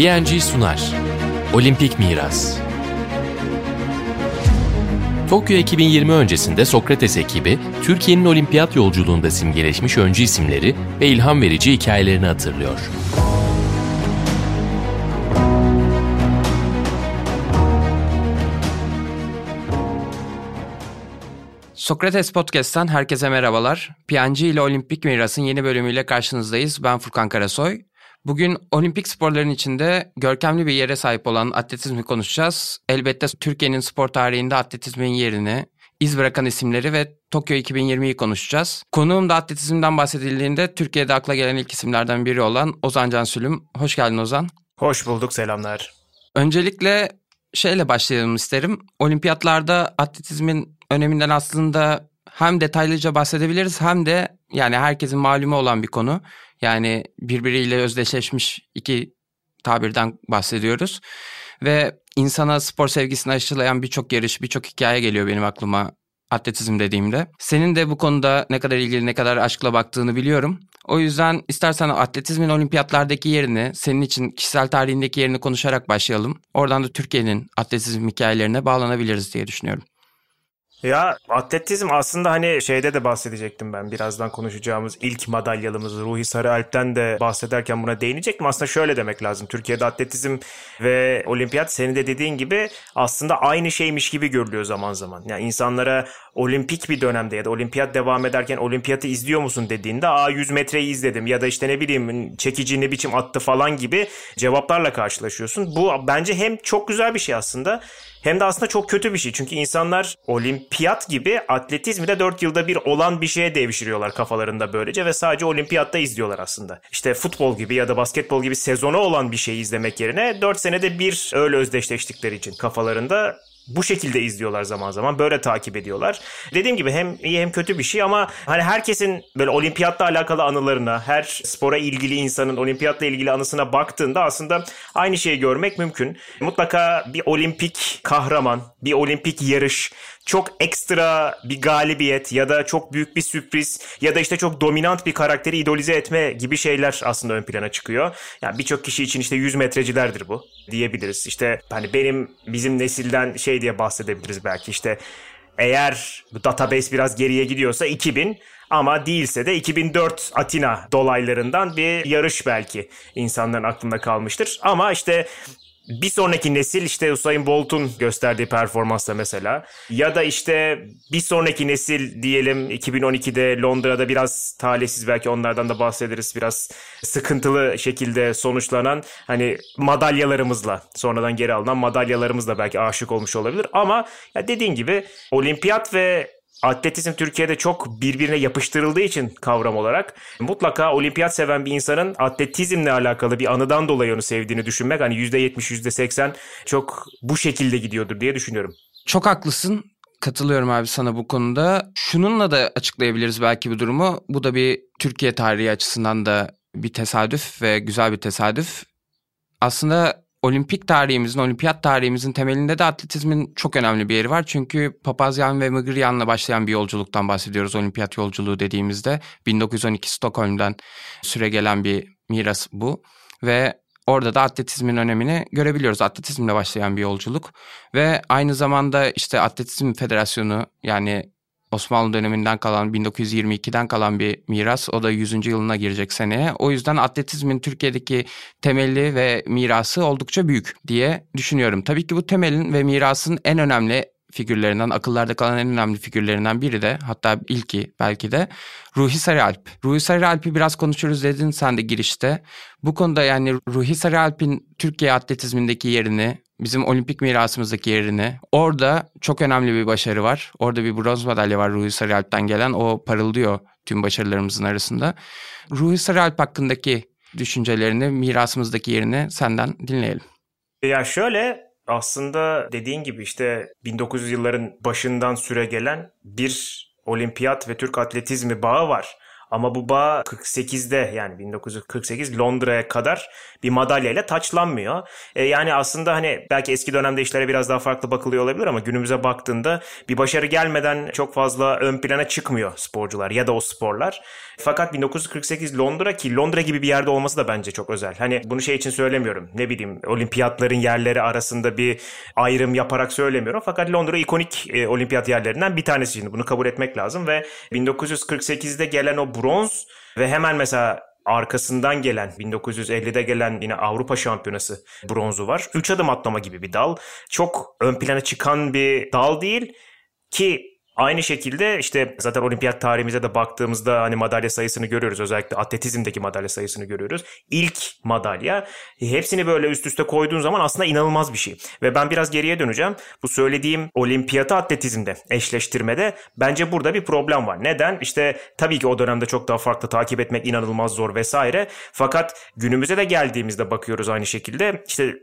PNG sunar. Olimpik Miras. Tokyo 2020 öncesinde Sokrates ekibi, Türkiye'nin olimpiyat yolculuğunda simgeleşmiş öncü isimleri ve ilham verici hikayelerini hatırlıyor. Sokrates Podcast'tan herkese merhabalar. PNG ile Olimpik Miras'ın yeni bölümüyle karşınızdayız. Ben Furkan Karasoy. Bugün olimpik sporların içinde görkemli bir yere sahip olan atletizmi konuşacağız. Elbette Türkiye'nin spor tarihinde atletizmin yerini, iz bırakan isimleri ve Tokyo 2020'yi konuşacağız. Konuğum da atletizmden bahsedildiğinde Türkiye'de akla gelen ilk isimlerden biri olan Ozan Can Sülüm. Hoş geldin Ozan. Hoş bulduk, selamlar. Öncelikle şeyle başlayalım isterim. Olimpiyatlarda atletizmin öneminden aslında hem detaylıca bahsedebiliriz hem de yani herkesin malumu olan bir konu. Yani birbiriyle özdeşleşmiş iki tabirden bahsediyoruz. Ve insana spor sevgisini aşılayan birçok yarış, birçok hikaye geliyor benim aklıma atletizm dediğimde. Senin de bu konuda ne kadar ilgili, ne kadar aşkla baktığını biliyorum. O yüzden istersen atletizmin olimpiyatlardaki yerini, senin için kişisel tarihindeki yerini konuşarak başlayalım. Oradan da Türkiye'nin atletizm hikayelerine bağlanabiliriz diye düşünüyorum. Ya atletizm aslında hani şeyde de bahsedecektim ben birazdan konuşacağımız ilk madalyalımız Ruhi Sarıalp'ten de bahsederken buna değinecektim. Aslında şöyle demek lazım. Türkiye'de atletizm ve olimpiyat senin de dediğin gibi aslında aynı şeymiş gibi görülüyor zaman zaman. Yani insanlara olimpik bir dönemde ya da olimpiyat devam ederken olimpiyatı izliyor musun dediğinde aa 100 metreyi izledim ya da işte ne bileyim çekici ne biçim attı falan gibi cevaplarla karşılaşıyorsun. Bu bence hem çok güzel bir şey aslında hem de aslında çok kötü bir şey. Çünkü insanlar olimpiyat gibi atletizmi de 4 yılda bir olan bir şeye devşiriyorlar kafalarında böylece ve sadece olimpiyatta izliyorlar aslında. İşte futbol gibi ya da basketbol gibi sezonu olan bir şeyi izlemek yerine 4 senede bir öyle özdeşleştikleri için kafalarında bu şekilde izliyorlar zaman zaman. Böyle takip ediyorlar. Dediğim gibi hem iyi hem kötü bir şey ama hani herkesin böyle olimpiyatla alakalı anılarına, her spora ilgili insanın olimpiyatla ilgili anısına baktığında aslında aynı şeyi görmek mümkün. Mutlaka bir olimpik kahraman, bir olimpik yarış çok ekstra bir galibiyet ya da çok büyük bir sürpriz ya da işte çok dominant bir karakteri idolize etme gibi şeyler aslında ön plana çıkıyor. Yani birçok kişi için işte 100 metrecilerdir bu diyebiliriz. İşte hani benim bizim nesilden şey diye bahsedebiliriz belki işte eğer bu database biraz geriye gidiyorsa 2000 ama değilse de 2004 Atina dolaylarından bir yarış belki insanların aklında kalmıştır. Ama işte bir sonraki nesil işte Usain Bolt'un gösterdiği performansla mesela ya da işte bir sonraki nesil diyelim 2012'de Londra'da biraz talihsiz belki onlardan da bahsederiz biraz sıkıntılı şekilde sonuçlanan hani madalyalarımızla sonradan geri alınan madalyalarımızla belki aşık olmuş olabilir. Ama ya dediğin gibi olimpiyat ve atletizm Türkiye'de çok birbirine yapıştırıldığı için kavram olarak mutlaka olimpiyat seven bir insanın atletizmle alakalı bir anıdan dolayı onu sevdiğini düşünmek hani %70 %80 çok bu şekilde gidiyordur diye düşünüyorum. Çok haklısın. Katılıyorum abi sana bu konuda. Şununla da açıklayabiliriz belki bu durumu. Bu da bir Türkiye tarihi açısından da bir tesadüf ve güzel bir tesadüf. Aslında olimpik tarihimizin, olimpiyat tarihimizin temelinde de atletizmin çok önemli bir yeri var. Çünkü Papazyan ve Mıgıryan'la başlayan bir yolculuktan bahsediyoruz olimpiyat yolculuğu dediğimizde. 1912 Stockholm'dan süre gelen bir miras bu. Ve orada da atletizmin önemini görebiliyoruz. Atletizmle başlayan bir yolculuk ve aynı zamanda işte Atletizm Federasyonu yani Osmanlı döneminden kalan 1922'den kalan bir miras. O da 100. yılına girecek seneye. O yüzden atletizmin Türkiye'deki temeli ve mirası oldukça büyük diye düşünüyorum. Tabii ki bu temelin ve mirasın en önemli figürlerinden, akıllarda kalan en önemli figürlerinden biri de hatta ilki belki de Ruhi Sarıalp. Ruhi Sarıalp'i biraz konuşuruz dedin sen de girişte. Bu konuda yani Ruhi Sarıalp'in Türkiye atletizmindeki yerini, bizim olimpik mirasımızdaki yerini. Orada çok önemli bir başarı var. Orada bir bronz madalya var Ruhi Sarıalp'ten gelen. O parıldıyor tüm başarılarımızın arasında. Ruhi Sarıalp hakkındaki düşüncelerini, mirasımızdaki yerini senden dinleyelim. Ya şöyle aslında dediğin gibi işte 1900 yılların başından süre gelen bir olimpiyat ve Türk atletizmi bağı var. Ama bu bağ 48'de yani 1948 Londra'ya kadar bir madalyayla taçlanmıyor. E, yani aslında hani belki eski dönemde işlere biraz daha farklı bakılıyor olabilir ama günümüze baktığında bir başarı gelmeden çok fazla ön plana çıkmıyor sporcular ya da o sporlar. Fakat 1948 Londra ki Londra gibi bir yerde olması da bence çok özel. Hani bunu şey için söylemiyorum. Ne bileyim olimpiyatların yerleri arasında bir ayrım yaparak söylemiyorum. Fakat Londra ikonik e, olimpiyat yerlerinden bir tanesi şimdi. Bunu kabul etmek lazım ve 1948'de gelen o bronz ve hemen mesela arkasından gelen 1950'de gelen yine Avrupa Şampiyonası bronzu var. Üç adım atlama gibi bir dal. Çok ön plana çıkan bir dal değil ki Aynı şekilde işte zaten olimpiyat tarihimize de baktığımızda hani madalya sayısını görüyoruz. Özellikle atletizmdeki madalya sayısını görüyoruz. İlk madalya hepsini böyle üst üste koyduğun zaman aslında inanılmaz bir şey. Ve ben biraz geriye döneceğim. Bu söylediğim olimpiyatı atletizmde eşleştirmede bence burada bir problem var. Neden? İşte tabii ki o dönemde çok daha farklı takip etmek inanılmaz zor vesaire. Fakat günümüze de geldiğimizde bakıyoruz aynı şekilde. İşte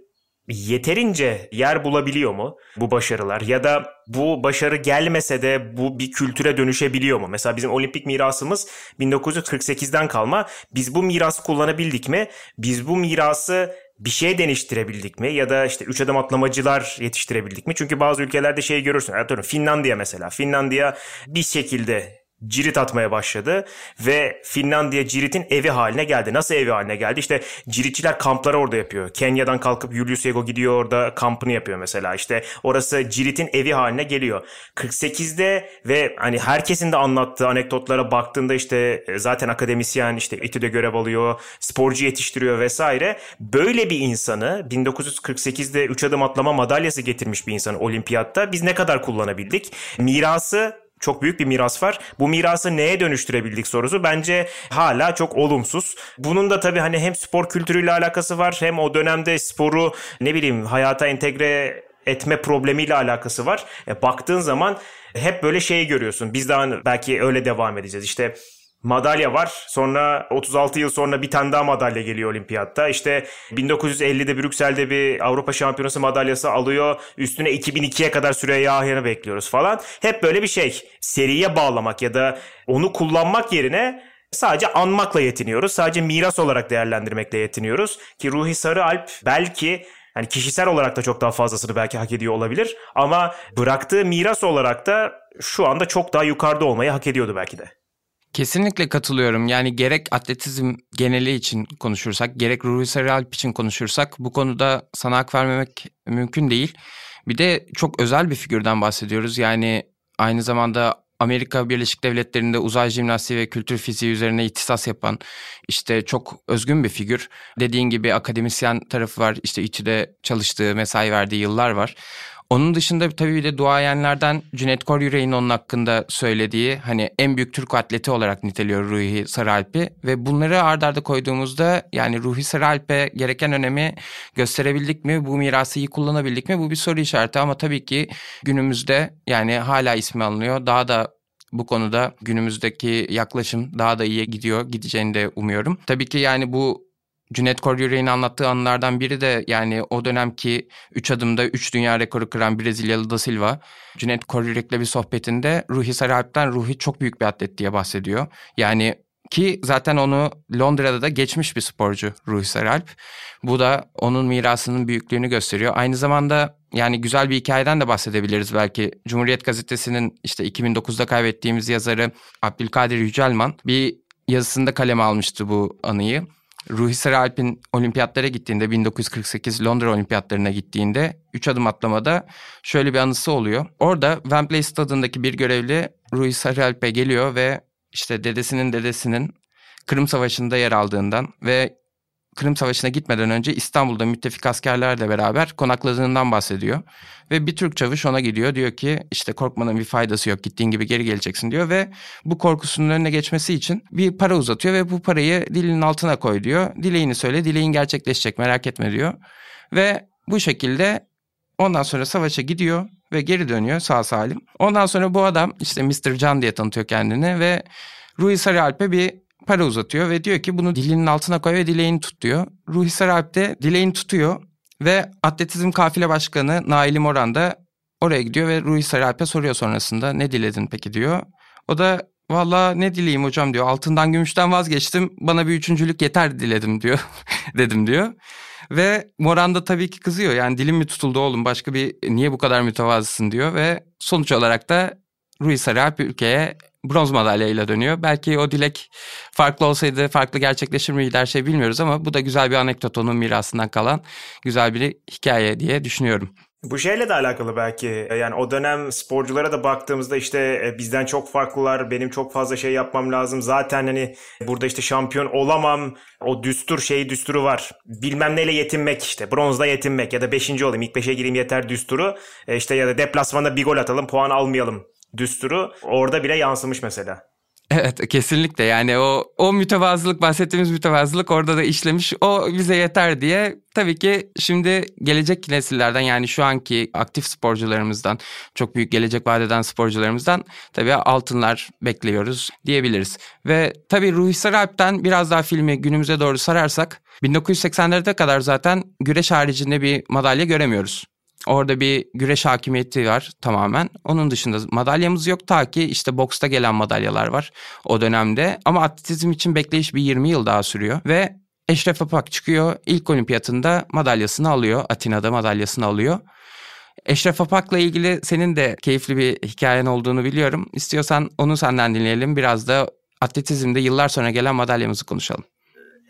yeterince yer bulabiliyor mu bu başarılar ya da bu başarı gelmese de bu bir kültüre dönüşebiliyor mu? Mesela bizim olimpik mirasımız 1948'den kalma. Biz bu mirası kullanabildik mi? Biz bu mirası bir şey deniştirebildik mi? Ya da işte üç adım atlamacılar yetiştirebildik mi? Çünkü bazı ülkelerde şey görürsün. Atıyorum Finlandiya mesela. Finlandiya bir şekilde cirit atmaya başladı ve Finlandiya ciritin evi haline geldi. Nasıl evi haline geldi? İşte ciritçiler kampları orada yapıyor. Kenya'dan kalkıp Julius Ego gidiyor orada kampını yapıyor mesela. İşte orası ciritin evi haline geliyor. 48'de ve hani herkesin de anlattığı anekdotlara baktığında işte e, zaten akademisyen işte İTÜ'de görev alıyor, sporcu yetiştiriyor vesaire. Böyle bir insanı 1948'de 3 adım atlama madalyası getirmiş bir insanı olimpiyatta biz ne kadar kullanabildik? Mirası çok büyük bir miras var. Bu mirası neye dönüştürebildik sorusu bence hala çok olumsuz. Bunun da tabii hani hem spor kültürüyle alakası var hem o dönemde sporu ne bileyim hayata entegre etme problemiyle alakası var. E, baktığın zaman hep böyle şeyi görüyorsun. Biz daha belki öyle devam edeceğiz. İşte madalya var. Sonra 36 yıl sonra bir tane daha madalya geliyor olimpiyatta. İşte 1950'de Brüksel'de bir Avrupa Şampiyonası madalyası alıyor. Üstüne 2002'ye kadar Süreyya Ahyan'ı bekliyoruz falan. Hep böyle bir şey. Seriye bağlamak ya da onu kullanmak yerine sadece anmakla yetiniyoruz. Sadece miras olarak değerlendirmekle yetiniyoruz. Ki Ruhi Sarıalp belki hani kişisel olarak da çok daha fazlasını belki hak ediyor olabilir. Ama bıraktığı miras olarak da şu anda çok daha yukarıda olmayı hak ediyordu belki de. Kesinlikle katılıyorum. Yani gerek atletizm geneli için konuşursak, gerek Ruhi Sarıalp için konuşursak bu konuda sana hak vermemek mümkün değil. Bir de çok özel bir figürden bahsediyoruz. Yani aynı zamanda Amerika Birleşik Devletleri'nde uzay jimnastiği ve kültür fiziği üzerine ihtisas yapan işte çok özgün bir figür. Dediğin gibi akademisyen tarafı var. İşte İTÜ'de çalıştığı, mesai verdiği yıllar var. Onun dışında tabii bir de duayenlerden Cüneyt Koryürek'in onun hakkında söylediği hani en büyük Türk atleti olarak niteliyor Ruhi Saralp'i ve bunları ard arda koyduğumuzda yani Ruhi Saralp'e gereken önemi gösterebildik mi? Bu mirası iyi kullanabildik mi? Bu bir soru işareti ama tabii ki günümüzde yani hala ismi alınıyor. Daha da bu konuda günümüzdeki yaklaşım daha da iyiye gidiyor, gideceğini de umuyorum. Tabii ki yani bu Cüneyt Koryürek'in anlattığı anılardan biri de yani o dönemki 3 adımda 3 dünya rekoru kıran Brezilyalı da Silva. Cüneyt Koryürek'le bir sohbetinde Ruhi Sarıalp'ten Ruhi çok büyük bir atlet diye bahsediyor. Yani ki zaten onu Londra'da da geçmiş bir sporcu Ruhi Sarıalp. Bu da onun mirasının büyüklüğünü gösteriyor. Aynı zamanda yani güzel bir hikayeden de bahsedebiliriz belki. Cumhuriyet Gazetesi'nin işte 2009'da kaybettiğimiz yazarı Abdülkadir Yücelman bir yazısında kaleme almıştı bu anıyı. Ruhi Sarıalp'in olimpiyatlara gittiğinde 1948 Londra olimpiyatlarına gittiğinde 3 adım atlamada şöyle bir anısı oluyor. Orada Wembley stadındaki bir görevli Ruhi Sarıalp'e geliyor ve işte dedesinin dedesinin Kırım Savaşı'nda yer aldığından ve Kırım Savaşı'na gitmeden önce İstanbul'da müttefik askerlerle beraber konakladığından bahsediyor. Ve bir Türk çavuş ona gidiyor diyor ki işte korkmanın bir faydası yok gittiğin gibi geri geleceksin diyor. Ve bu korkusunun önüne geçmesi için bir para uzatıyor ve bu parayı dilinin altına koy diyor. Dileğini söyle dileğin gerçekleşecek merak etme diyor. Ve bu şekilde ondan sonra savaşa gidiyor ve geri dönüyor sağ salim. Ondan sonra bu adam işte Mr. Can diye tanıtıyor kendini ve Rui Sarıalp'e bir para uzatıyor ve diyor ki bunu dilinin altına koy ve dileğini tut diyor. Ruhi Saralp de dileğini tutuyor ve atletizm kafile başkanı Naili Moran da oraya gidiyor ve Ruhi Saralp'e soruyor sonrasında ne diledin peki diyor. O da Valla ne dileyim hocam diyor. Altından gümüşten vazgeçtim. Bana bir üçüncülük yeter diledim diyor. dedim diyor. Ve Moran da tabii ki kızıyor. Yani dilim mi tutuldu oğlum başka bir niye bu kadar mütevazısın diyor. Ve sonuç olarak da Rui Sarıalp ülkeye bronz madalyayla dönüyor. Belki o dilek farklı olsaydı farklı gerçekleşir miydi her şey bilmiyoruz ama bu da güzel bir anekdot onun mirasından kalan güzel bir hikaye diye düşünüyorum. Bu şeyle de alakalı belki. Yani o dönem sporculara da baktığımızda işte e, bizden çok farklılar benim çok fazla şey yapmam lazım. Zaten hani burada işte şampiyon olamam. O düstur şeyi düsturu var. Bilmem neyle yetinmek işte. Bronzda yetinmek ya da beşinci olayım ilk beşe gireyim yeter düsturu. E, işte ya da deplasmanda bir gol atalım puan almayalım düsturu orada bile yansımış mesela. Evet kesinlikle yani o o mütevazılık bahsettiğimiz mütevazılık orada da işlemiş o bize yeter diye tabii ki şimdi gelecek nesillerden yani şu anki aktif sporcularımızdan çok büyük gelecek vadeden sporcularımızdan tabii altınlar bekliyoruz diyebiliriz. Ve tabii Ruhi Saralp'ten biraz daha filmi günümüze doğru sararsak 1980'lerde kadar zaten güreş haricinde bir madalya göremiyoruz. Orada bir güreş hakimiyeti var tamamen. Onun dışında madalyamız yok ta ki işte boksta gelen madalyalar var o dönemde. Ama atletizm için bekleyiş bir 20 yıl daha sürüyor ve Eşref Apak çıkıyor. ilk olimpiyatında madalyasını alıyor. Atina'da madalyasını alıyor. Eşref Apak'la ilgili senin de keyifli bir hikayen olduğunu biliyorum. İstiyorsan onu senden dinleyelim. Biraz da atletizmde yıllar sonra gelen madalyamızı konuşalım.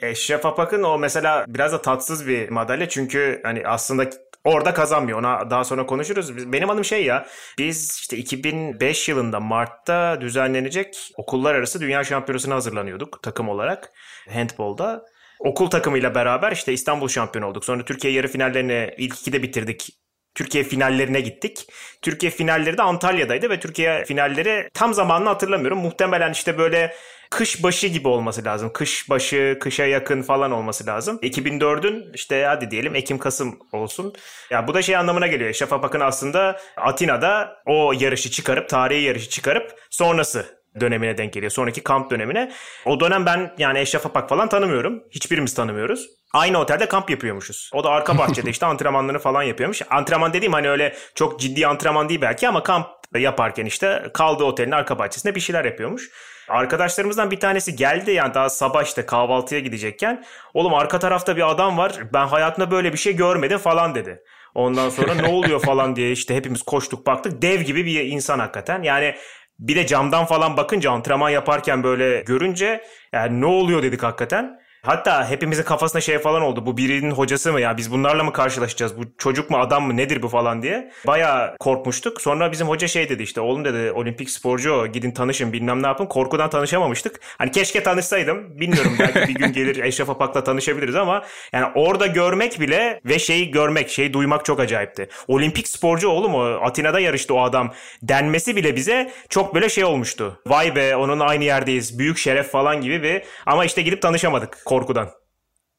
Eşref Apak'ın o mesela biraz da tatsız bir madalya çünkü hani aslında Orada kazanmıyor. Ona daha sonra konuşuruz. Benim adım şey ya. Biz işte 2005 yılında Mart'ta düzenlenecek okullar arası dünya şampiyonasına hazırlanıyorduk takım olarak handbolda. Okul takımıyla beraber işte İstanbul şampiyonu olduk. Sonra Türkiye yarı finallerini ilk ikide bitirdik. Türkiye finallerine gittik. Türkiye finalleri de Antalya'daydı ve Türkiye finalleri tam zamanını hatırlamıyorum. Muhtemelen işte böyle kış başı gibi olması lazım. Kış başı, kışa yakın falan olması lazım. 2004'ün işte hadi diyelim Ekim-Kasım olsun. Ya bu da şey anlamına geliyor. Şafak aslında Atina'da o yarışı çıkarıp, tarihi yarışı çıkarıp sonrası dönemine denk geliyor. Sonraki kamp dönemine. O dönem ben yani Eşref Apak falan tanımıyorum. Hiçbirimiz tanımıyoruz. Aynı otelde kamp yapıyormuşuz. O da arka bahçede işte antrenmanlarını falan yapıyormuş. Antrenman dediğim hani öyle çok ciddi antrenman değil belki ama kamp yaparken işte kaldığı otelin arka bahçesinde bir şeyler yapıyormuş. Arkadaşlarımızdan bir tanesi geldi yani daha sabah işte kahvaltıya gidecekken. Oğlum arka tarafta bir adam var ben hayatımda böyle bir şey görmedim falan dedi. Ondan sonra ne oluyor falan diye işte hepimiz koştuk baktık. Dev gibi bir insan hakikaten. Yani bir de camdan falan bakınca antrenman yaparken böyle görünce yani ne oluyor dedik hakikaten. Hatta hepimizin kafasında şey falan oldu. Bu birinin hocası mı ya biz bunlarla mı karşılaşacağız? Bu çocuk mu adam mı nedir bu falan diye. Baya korkmuştuk. Sonra bizim hoca şey dedi işte oğlum dedi olimpik sporcu o gidin tanışın bilmem ne yapın. Korkudan tanışamamıştık. Hani keşke tanışsaydım. Bilmiyorum belki bir gün gelir Eşref Apak'la tanışabiliriz ama yani orada görmek bile ve şeyi görmek, şeyi duymak çok acayipti. Olimpik sporcu oğlum o Atina'da yarıştı o adam denmesi bile bize çok böyle şey olmuştu. Vay be onun aynı yerdeyiz. Büyük şeref falan gibi bir ama işte gidip tanışamadık korkudan.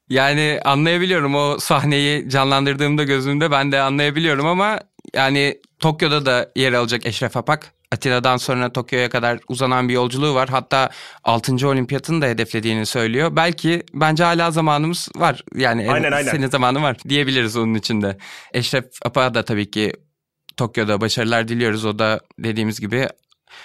Yani anlayabiliyorum o sahneyi canlandırdığımda gözümde ben de anlayabiliyorum ama yani Tokyo'da da yer alacak Eşref Apak. Atina'dan sonra Tokyo'ya kadar uzanan bir yolculuğu var. Hatta 6. olimpiyatını da hedeflediğini söylüyor. Belki bence hala zamanımız var. Yani aynen, aynen. senin zamanın var diyebiliriz onun içinde. Eşref Apak'a da tabii ki Tokyo'da başarılar diliyoruz. O da dediğimiz gibi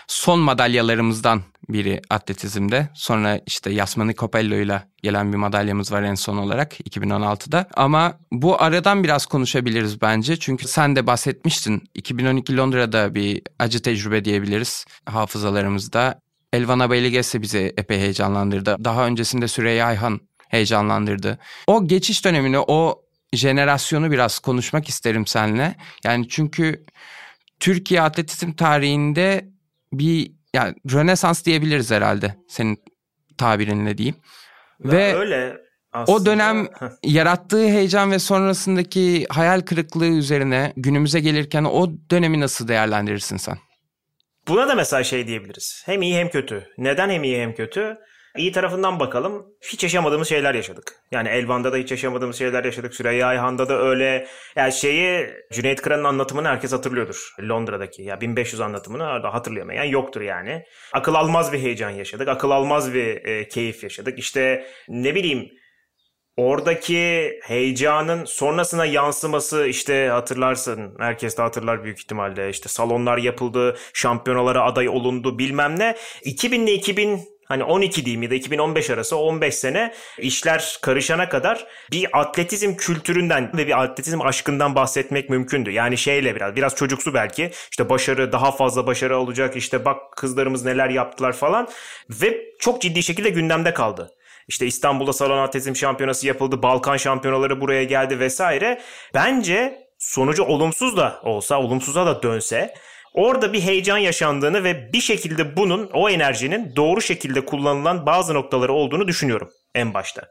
son madalyalarımızdan biri atletizmde. Sonra işte Yasmani Copello ile gelen bir madalyamız var en son olarak 2016'da. Ama bu aradan biraz konuşabiliriz bence. Çünkü sen de bahsetmiştin. 2012 Londra'da bir acı tecrübe diyebiliriz hafızalarımızda. Elvana Beyligese bizi epey heyecanlandırdı. Daha öncesinde Süreyya Ayhan heyecanlandırdı. O geçiş dönemini, o jenerasyonu biraz konuşmak isterim seninle. Yani çünkü Türkiye atletizm tarihinde bir yani Rönesans diyebiliriz herhalde senin tabirinle diyeyim. Ya ve öyle aslında... o dönem yarattığı heyecan ve sonrasındaki hayal kırıklığı üzerine günümüze gelirken o dönemi nasıl değerlendirirsin sen? Buna da mesela şey diyebiliriz. Hem iyi hem kötü. Neden hem iyi hem kötü? İyi tarafından bakalım. Hiç yaşamadığımız şeyler yaşadık. Yani Elvan'da da hiç yaşamadığımız şeyler yaşadık. Süreyya Ayhan'da da öyle. Yani şeyi Cüneyt Kıran'ın anlatımını herkes hatırlıyordur. Londra'daki. Ya 1500 anlatımını hatırlayamayan yoktur yani. Akıl almaz bir heyecan yaşadık. Akıl almaz bir e, keyif yaşadık. İşte ne bileyim oradaki heyecanın sonrasına yansıması işte hatırlarsın herkes de hatırlar büyük ihtimalle işte salonlar yapıldı şampiyonalara aday olundu bilmem ne 2000 ile 2000 Hani 12 diyeyim ya da 2015 arası 15 sene işler karışana kadar bir atletizm kültüründen ve bir atletizm aşkından bahsetmek mümkündü. Yani şeyle biraz biraz çocuksu belki işte başarı daha fazla başarı olacak işte bak kızlarımız neler yaptılar falan ve çok ciddi şekilde gündemde kaldı. İşte İstanbul'da salon atletizm şampiyonası yapıldı, Balkan şampiyonaları buraya geldi vesaire. Bence sonucu olumsuz da olsa, olumsuza da dönse Orada bir heyecan yaşandığını ve bir şekilde bunun, o enerjinin doğru şekilde kullanılan bazı noktaları olduğunu düşünüyorum en başta.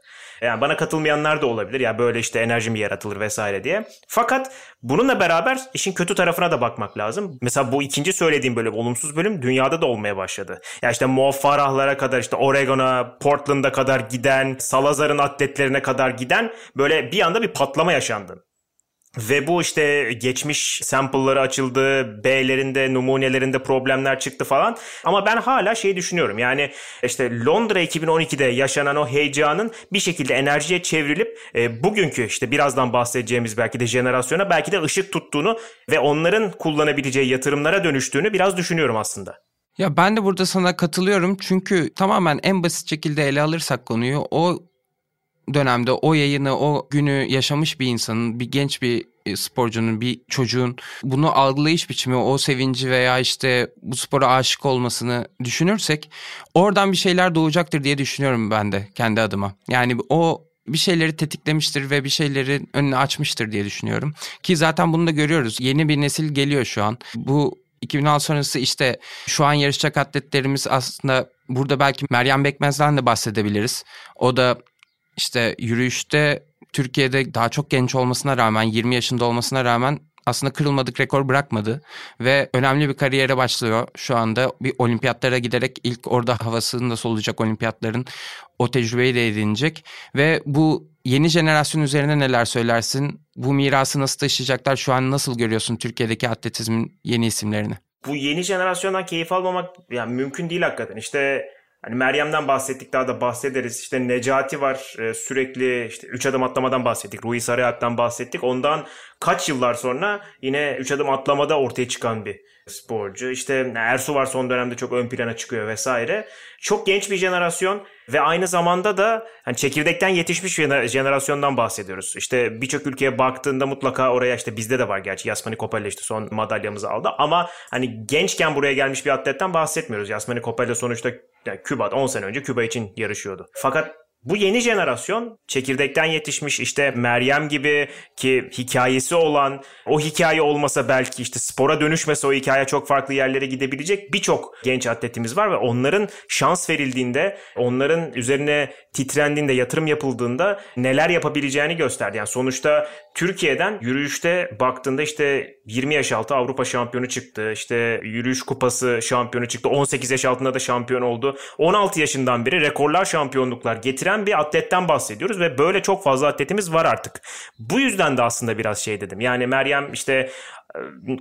Yani bana katılmayanlar da olabilir ya böyle işte enerji mi yaratılır vesaire diye. Fakat bununla beraber işin kötü tarafına da bakmak lazım. Mesela bu ikinci söylediğim böyle olumsuz bölüm dünyada da olmaya başladı. Ya işte Mo Farah'lara kadar işte Oregon'a, Portland'a kadar giden, Salazar'ın atletlerine kadar giden böyle bir anda bir patlama yaşandı. Ve bu işte geçmiş sample'ları açıldı, B'lerinde, numunelerinde problemler çıktı falan. Ama ben hala şey düşünüyorum. Yani işte Londra 2012'de yaşanan o heyecanın bir şekilde enerjiye çevrilip e, bugünkü işte birazdan bahsedeceğimiz belki de jenerasyona belki de ışık tuttuğunu ve onların kullanabileceği yatırımlara dönüştüğünü biraz düşünüyorum aslında. Ya ben de burada sana katılıyorum çünkü tamamen en basit şekilde ele alırsak konuyu o dönemde o yayını, o günü yaşamış bir insanın, bir genç bir e, sporcunun, bir çocuğun bunu algılayış biçimi, o sevinci veya işte bu spora aşık olmasını düşünürsek oradan bir şeyler doğacaktır diye düşünüyorum ben de kendi adıma. Yani o bir şeyleri tetiklemiştir ve bir şeylerin önünü açmıştır diye düşünüyorum. Ki zaten bunu da görüyoruz. Yeni bir nesil geliyor şu an. Bu 2006 sonrası işte şu an yarışacak atletlerimiz aslında burada belki Meryem Bekmez'den de bahsedebiliriz. O da işte yürüyüşte Türkiye'de daha çok genç olmasına rağmen 20 yaşında olmasına rağmen aslında kırılmadık rekor bırakmadı ve önemli bir kariyere başlıyor. Şu anda bir olimpiyatlara giderek ilk orada havasını da solacak olimpiyatların o tecrübeyi de edinecek ve bu yeni jenerasyon üzerine neler söylersin? Bu mirası nasıl taşıyacaklar? Şu an nasıl görüyorsun Türkiye'deki atletizmin yeni isimlerini? Bu yeni jenerasyondan keyif almamak yani mümkün değil hakikaten. İşte Hani Meryem'den bahsettik daha da bahsederiz. İşte Necati var e, sürekli işte 3 adım atlamadan bahsettik. Rui Sarıyalp'ten bahsettik. Ondan kaç yıllar sonra yine 3 adım atlamada ortaya çıkan bir sporcu. İşte Ersu var son dönemde çok ön plana çıkıyor vesaire. Çok genç bir jenerasyon ve aynı zamanda da hani çekirdekten yetişmiş bir jenerasyondan bahsediyoruz. İşte birçok ülkeye baktığında mutlaka oraya işte bizde de var gerçi Yasmani Kopella işte son madalyamızı aldı ama hani gençken buraya gelmiş bir atletten bahsetmiyoruz. Yasmani Kopella sonuçta yani Küba'da 10 sene önce Küba için yarışıyordu. Fakat bu yeni jenerasyon çekirdekten yetişmiş işte Meryem gibi ki hikayesi olan o hikaye olmasa belki işte spora dönüşmese o hikaye çok farklı yerlere gidebilecek birçok genç atletimiz var ve onların şans verildiğinde onların üzerine titrendiğinde yatırım yapıldığında neler yapabileceğini gösterdi. Yani sonuçta Türkiye'den yürüyüşte baktığında işte 20 yaş altı Avrupa şampiyonu çıktı. İşte yürüyüş kupası şampiyonu çıktı. 18 yaş altında da şampiyon oldu. 16 yaşından beri rekorlar şampiyonluklar getiren bir atletten bahsediyoruz ve böyle çok fazla atletimiz var artık. Bu yüzden de aslında biraz şey dedim. Yani Meryem işte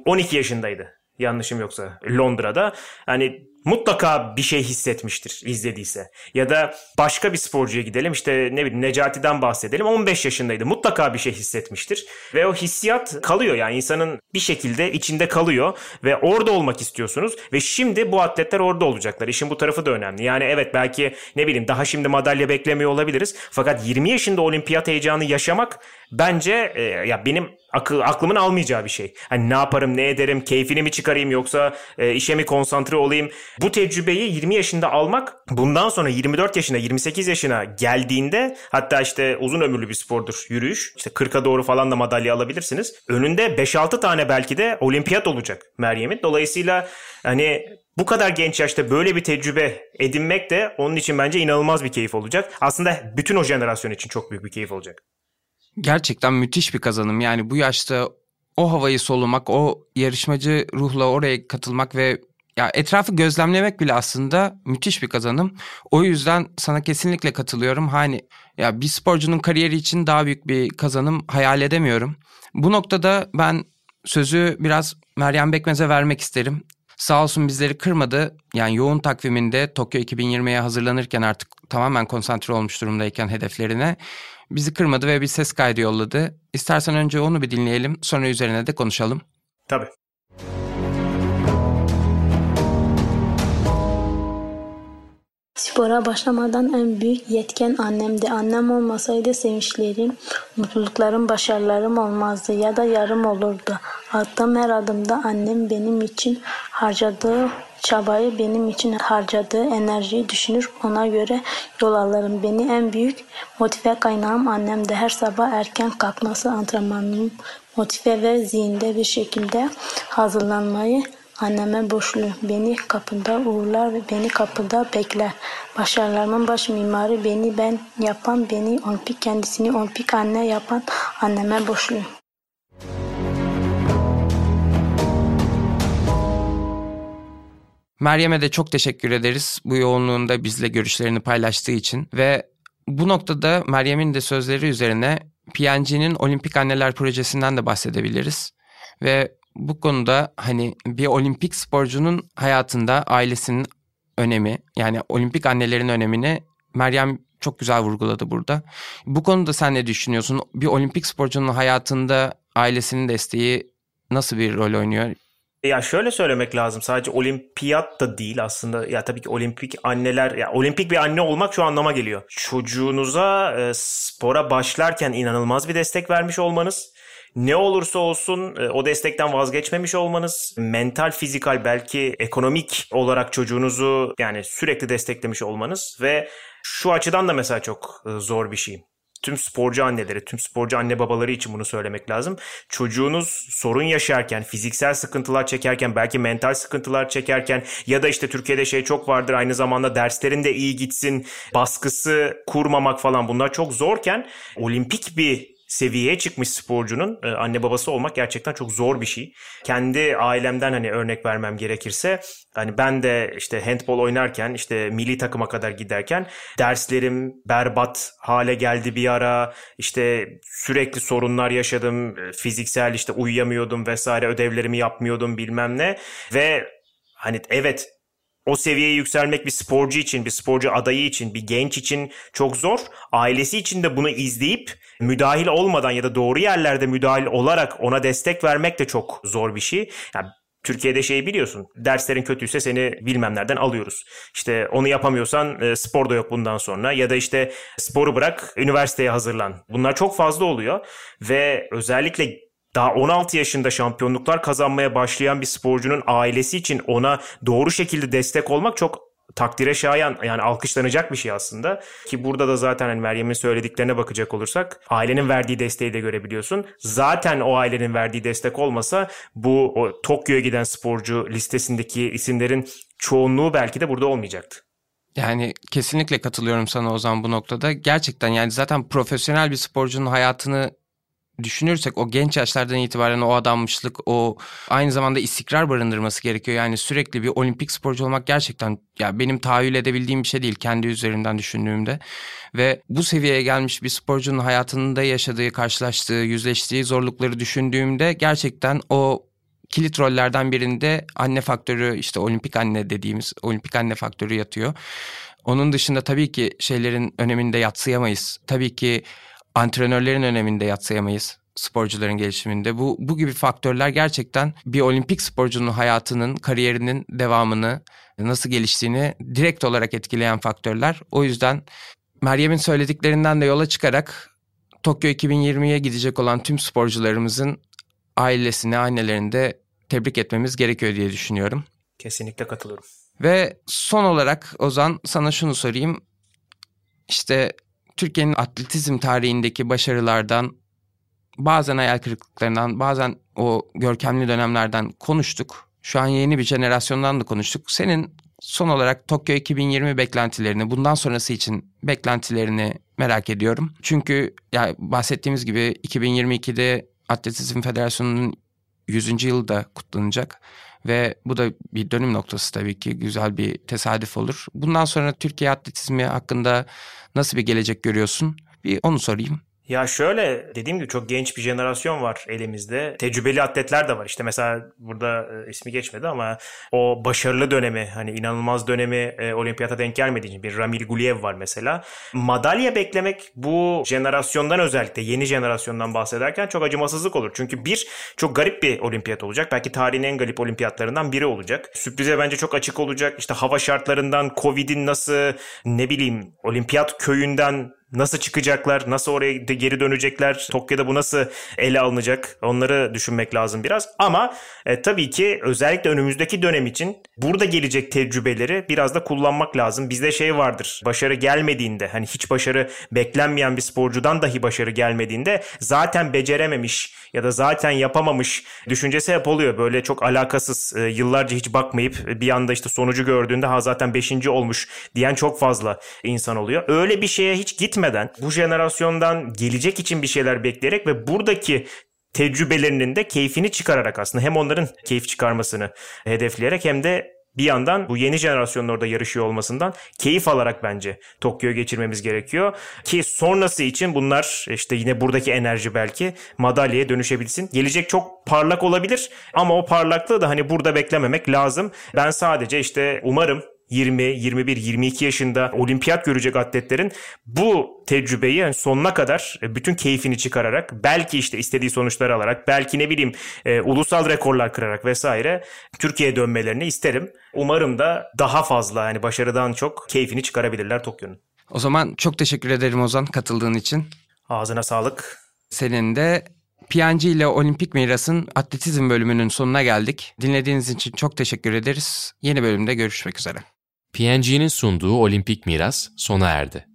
12 yaşındaydı yanlışım yoksa Londra'da. Hani mutlaka bir şey hissetmiştir izlediyse. Ya da başka bir sporcuya gidelim işte ne bileyim Necati'den bahsedelim 15 yaşındaydı mutlaka bir şey hissetmiştir. Ve o hissiyat kalıyor yani insanın bir şekilde içinde kalıyor ve orada olmak istiyorsunuz ve şimdi bu atletler orada olacaklar. İşin bu tarafı da önemli. Yani evet belki ne bileyim daha şimdi madalya beklemiyor olabiliriz fakat 20 yaşında olimpiyat heyecanı yaşamak bence e, ya benim akıl aklımın almayacağı bir şey. Hani ne yaparım, ne ederim, keyfini mi çıkarayım yoksa e, işe mi konsantre olayım? Bu tecrübeyi 20 yaşında almak bundan sonra 24 yaşına, 28 yaşına geldiğinde hatta işte uzun ömürlü bir spordur yürüyüş. İşte 40'a doğru falan da madalya alabilirsiniz. Önünde 5-6 tane belki de olimpiyat olacak Meryem'in. Dolayısıyla hani bu kadar genç yaşta böyle bir tecrübe edinmek de onun için bence inanılmaz bir keyif olacak. Aslında bütün o jenerasyon için çok büyük bir keyif olacak. Gerçekten müthiş bir kazanım. Yani bu yaşta o havayı solumak, o yarışmacı ruhla oraya katılmak ve ya etrafı gözlemlemek bile aslında müthiş bir kazanım. O yüzden sana kesinlikle katılıyorum. Hani ya bir sporcunun kariyeri için daha büyük bir kazanım hayal edemiyorum. Bu noktada ben sözü biraz Meryem Bekmez'e vermek isterim. Sağ olsun bizleri kırmadı. Yani yoğun takviminde Tokyo 2020'ye hazırlanırken artık tamamen konsantre olmuş durumdayken hedeflerine bizi kırmadı ve bir ses kaydı yolladı. İstersen önce onu bir dinleyelim sonra üzerine de konuşalım. Tabii. Spora başlamadan en büyük yetken annemdi. Annem olmasaydı sevinçlerim, mutluluklarım, başarılarım olmazdı ya da yarım olurdu. Attığım her adımda annem benim için harcadığı çabayı, benim için harcadığı enerjiyi düşünür. Ona göre yol alırım. Beni en büyük motive kaynağım annemde. Her sabah erken kalkması antrenmanım motive ve zihinde bir şekilde hazırlanmayı Anneme borçluyum. Beni kapında uğurlar ve beni kapıda bekler. Başarılarımın baş mimarı beni ben yapan, beni olimpik kendisini olimpik anne yapan anneme borçluyum. Meryem'e de çok teşekkür ederiz bu yoğunluğunda bizle görüşlerini paylaştığı için ve bu noktada Meryem'in de sözleri üzerine PNG'nin Olimpik Anneler Projesi'nden de bahsedebiliriz. Ve bu konuda hani bir olimpik sporcunun hayatında ailesinin önemi yani olimpik annelerin önemini Meryem çok güzel vurguladı burada. Bu konuda sen ne düşünüyorsun? Bir olimpik sporcunun hayatında ailesinin desteği nasıl bir rol oynuyor? Ya şöyle söylemek lazım sadece olimpiyat da değil aslında ya tabii ki olimpik anneler ya olimpik bir anne olmak şu anlama geliyor. Çocuğunuza e, spora başlarken inanılmaz bir destek vermiş olmanız ne olursa olsun e, o destekten vazgeçmemiş olmanız, mental, fizikal belki ekonomik olarak çocuğunuzu yani sürekli desteklemiş olmanız ve şu açıdan da mesela çok e, zor bir şey tüm sporcu anneleri, tüm sporcu anne babaları için bunu söylemek lazım. Çocuğunuz sorun yaşarken, fiziksel sıkıntılar çekerken, belki mental sıkıntılar çekerken ya da işte Türkiye'de şey çok vardır aynı zamanda derslerinde iyi gitsin, baskısı kurmamak falan bunlar çok zorken olimpik bir seviyeye çıkmış sporcunun e, anne babası olmak gerçekten çok zor bir şey. Kendi ailemden hani örnek vermem gerekirse hani ben de işte handball oynarken işte milli takıma kadar giderken derslerim berbat hale geldi bir ara. işte sürekli sorunlar yaşadım. E, fiziksel işte uyuyamıyordum vesaire ödevlerimi yapmıyordum bilmem ne ve hani evet o seviyeye yükselmek bir sporcu için, bir sporcu adayı için, bir genç için çok zor. Ailesi için de bunu izleyip müdahil olmadan ya da doğru yerlerde müdahil olarak ona destek vermek de çok zor bir şey. Yani Türkiye'de şeyi biliyorsun. Derslerin kötüyse seni bilmem nereden alıyoruz. İşte onu yapamıyorsan e, spor da yok bundan sonra ya da işte sporu bırak üniversiteye hazırlan. Bunlar çok fazla oluyor ve özellikle daha 16 yaşında şampiyonluklar kazanmaya başlayan bir sporcunun ailesi için ona doğru şekilde destek olmak çok takdire şayan yani alkışlanacak bir şey aslında. Ki burada da zaten hani Meryem'in söylediklerine bakacak olursak ailenin verdiği desteği de görebiliyorsun. Zaten o ailenin verdiği destek olmasa bu Tokyo'ya giden sporcu listesindeki isimlerin çoğunluğu belki de burada olmayacaktı. Yani kesinlikle katılıyorum sana o zaman bu noktada. Gerçekten yani zaten profesyonel bir sporcunun hayatını düşünürsek o genç yaşlardan itibaren o adanmışlık, o aynı zamanda istikrar barındırması gerekiyor. Yani sürekli bir olimpik sporcu olmak gerçekten ya benim tahayyül edebildiğim bir şey değil kendi üzerinden düşündüğümde. Ve bu seviyeye gelmiş bir sporcunun hayatında yaşadığı, karşılaştığı, yüzleştiği zorlukları düşündüğümde gerçekten o kilit rollerden birinde anne faktörü işte olimpik anne dediğimiz olimpik anne faktörü yatıyor. Onun dışında tabii ki şeylerin öneminde yatsıyamayız. Tabii ki antrenörlerin öneminde yatsıyamayız sporcuların gelişiminde. Bu, bu gibi faktörler gerçekten bir olimpik sporcunun hayatının, kariyerinin devamını, nasıl geliştiğini direkt olarak etkileyen faktörler. O yüzden Meryem'in söylediklerinden de yola çıkarak Tokyo 2020'ye gidecek olan tüm sporcularımızın ailesini, annelerini de tebrik etmemiz gerekiyor diye düşünüyorum. Kesinlikle katılıyorum. Ve son olarak Ozan sana şunu sorayım. İşte Türkiye'nin atletizm tarihindeki başarılardan, bazen hayal kırıklıklarından, bazen o görkemli dönemlerden konuştuk. Şu an yeni bir jenerasyondan da konuştuk. Senin son olarak Tokyo 2020 beklentilerini, bundan sonrası için beklentilerini merak ediyorum. Çünkü ya bahsettiğimiz gibi 2022'de Atletizm Federasyonu'nun 100. yılı da kutlanacak. Ve bu da bir dönüm noktası tabii ki güzel bir tesadüf olur. Bundan sonra Türkiye atletizmi hakkında nasıl bir gelecek görüyorsun? Bir onu sorayım. Ya şöyle dediğim gibi çok genç bir jenerasyon var elimizde. Tecrübeli atletler de var. İşte mesela burada e, ismi geçmedi ama o başarılı dönemi hani inanılmaz dönemi e, olimpiyata denk gelmediği için bir Ramil Guliev var mesela. Madalya beklemek bu jenerasyondan özellikle yeni jenerasyondan bahsederken çok acımasızlık olur. Çünkü bir çok garip bir olimpiyat olacak. Belki tarihin en garip olimpiyatlarından biri olacak. Sürprize bence çok açık olacak. İşte hava şartlarından, Covid'in nasıl ne bileyim olimpiyat köyünden Nasıl çıkacaklar? Nasıl oraya geri dönecekler? Tokyo'da bu nasıl ele alınacak? Onları düşünmek lazım biraz. Ama e, tabii ki özellikle önümüzdeki dönem için burada gelecek tecrübeleri biraz da kullanmak lazım. Bizde şey vardır. Başarı gelmediğinde hani hiç başarı beklenmeyen bir sporcudan dahi başarı gelmediğinde zaten becerememiş ya da zaten yapamamış düşüncesi hep oluyor. Böyle çok alakasız e, yıllarca hiç bakmayıp bir anda işte sonucu gördüğünde ha zaten 5. olmuş diyen çok fazla insan oluyor. Öyle bir şeye hiç gitmeden bu jenerasyondan gelecek için bir şeyler bekleyerek ve buradaki tecrübelerinin de keyfini çıkararak aslında hem onların keyif çıkarmasını hedefleyerek hem de bir yandan bu yeni jenerasyonun orada yarışıyor olmasından keyif alarak bence Tokyo'yu geçirmemiz gerekiyor. Ki sonrası için bunlar işte yine buradaki enerji belki madalyaya dönüşebilsin. Gelecek çok parlak olabilir ama o parlaklığı da hani burada beklememek lazım. Ben sadece işte umarım 20, 21, 22 yaşında olimpiyat görecek atletlerin bu tecrübeyi yani sonuna kadar e, bütün keyfini çıkararak belki işte istediği sonuçları alarak belki ne bileyim e, ulusal rekorlar kırarak vesaire Türkiye'ye dönmelerini isterim. Umarım da daha fazla yani başarıdan çok keyfini çıkarabilirler Tokyo'nun. O zaman çok teşekkür ederim Ozan katıldığın için. Ağzına sağlık. Senin de PNG ile Olimpik Miras'ın atletizm bölümünün sonuna geldik. Dinlediğiniz için çok teşekkür ederiz. Yeni bölümde görüşmek üzere. PNG'nin sunduğu Olimpik Miras sona erdi.